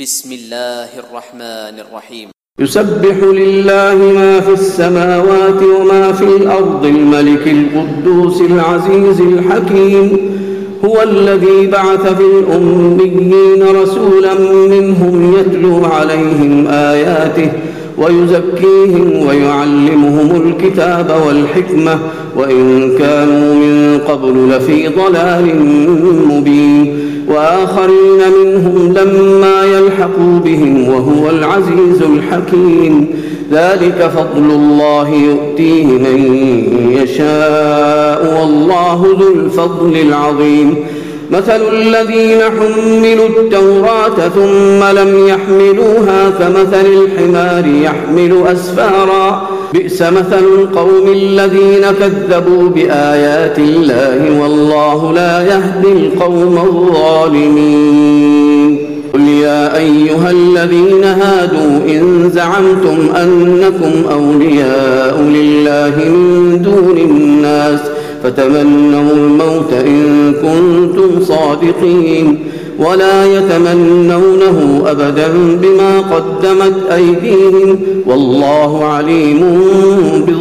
بسم الله الرحمن الرحيم يسبح لله ما في السماوات وما في الأرض الملك القدوس العزيز الحكيم. هو الذي بعث في الأميين رسولا منهم يتلو عليهم آياته ويزكيهم ويعلمهم الكتاب والحكمة. وإن كانوا من قبل لفي ضلال مبين. وآخرين منهم لما يلحقوا بهم وهو العزيز الحكيم. ذلك فضل الله يؤتيه من يشاء والله ذو الفضل العظيم. مثل الذين حملوا التوراة ثم لم يحملوها كمثل الحمار يحمل أسفارا. بئس مثل القوم الذين كذبوا بآيات الله والله لا يهدي القوم الظالمين. أيها الذين هادوا إن زعمتم أنكم أولياء لله من دون الناس فتمنوا الموت إن كنتم صادقين ولا يتمنونه أبدا بما قدمت أيديهم والله عليم بالظالمين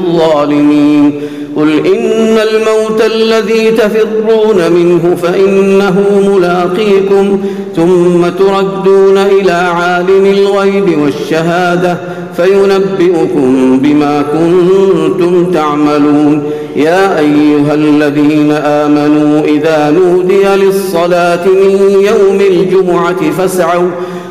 قل إن الموت الذي تفرون منه فإنه ملاقيكم ثم تردون إلى عالم الغيب والشهادة فينبئكم بما كنتم تعملون يا أيها الذين آمنوا إذا نودي للصلاة من يوم الجمعة فاسعوا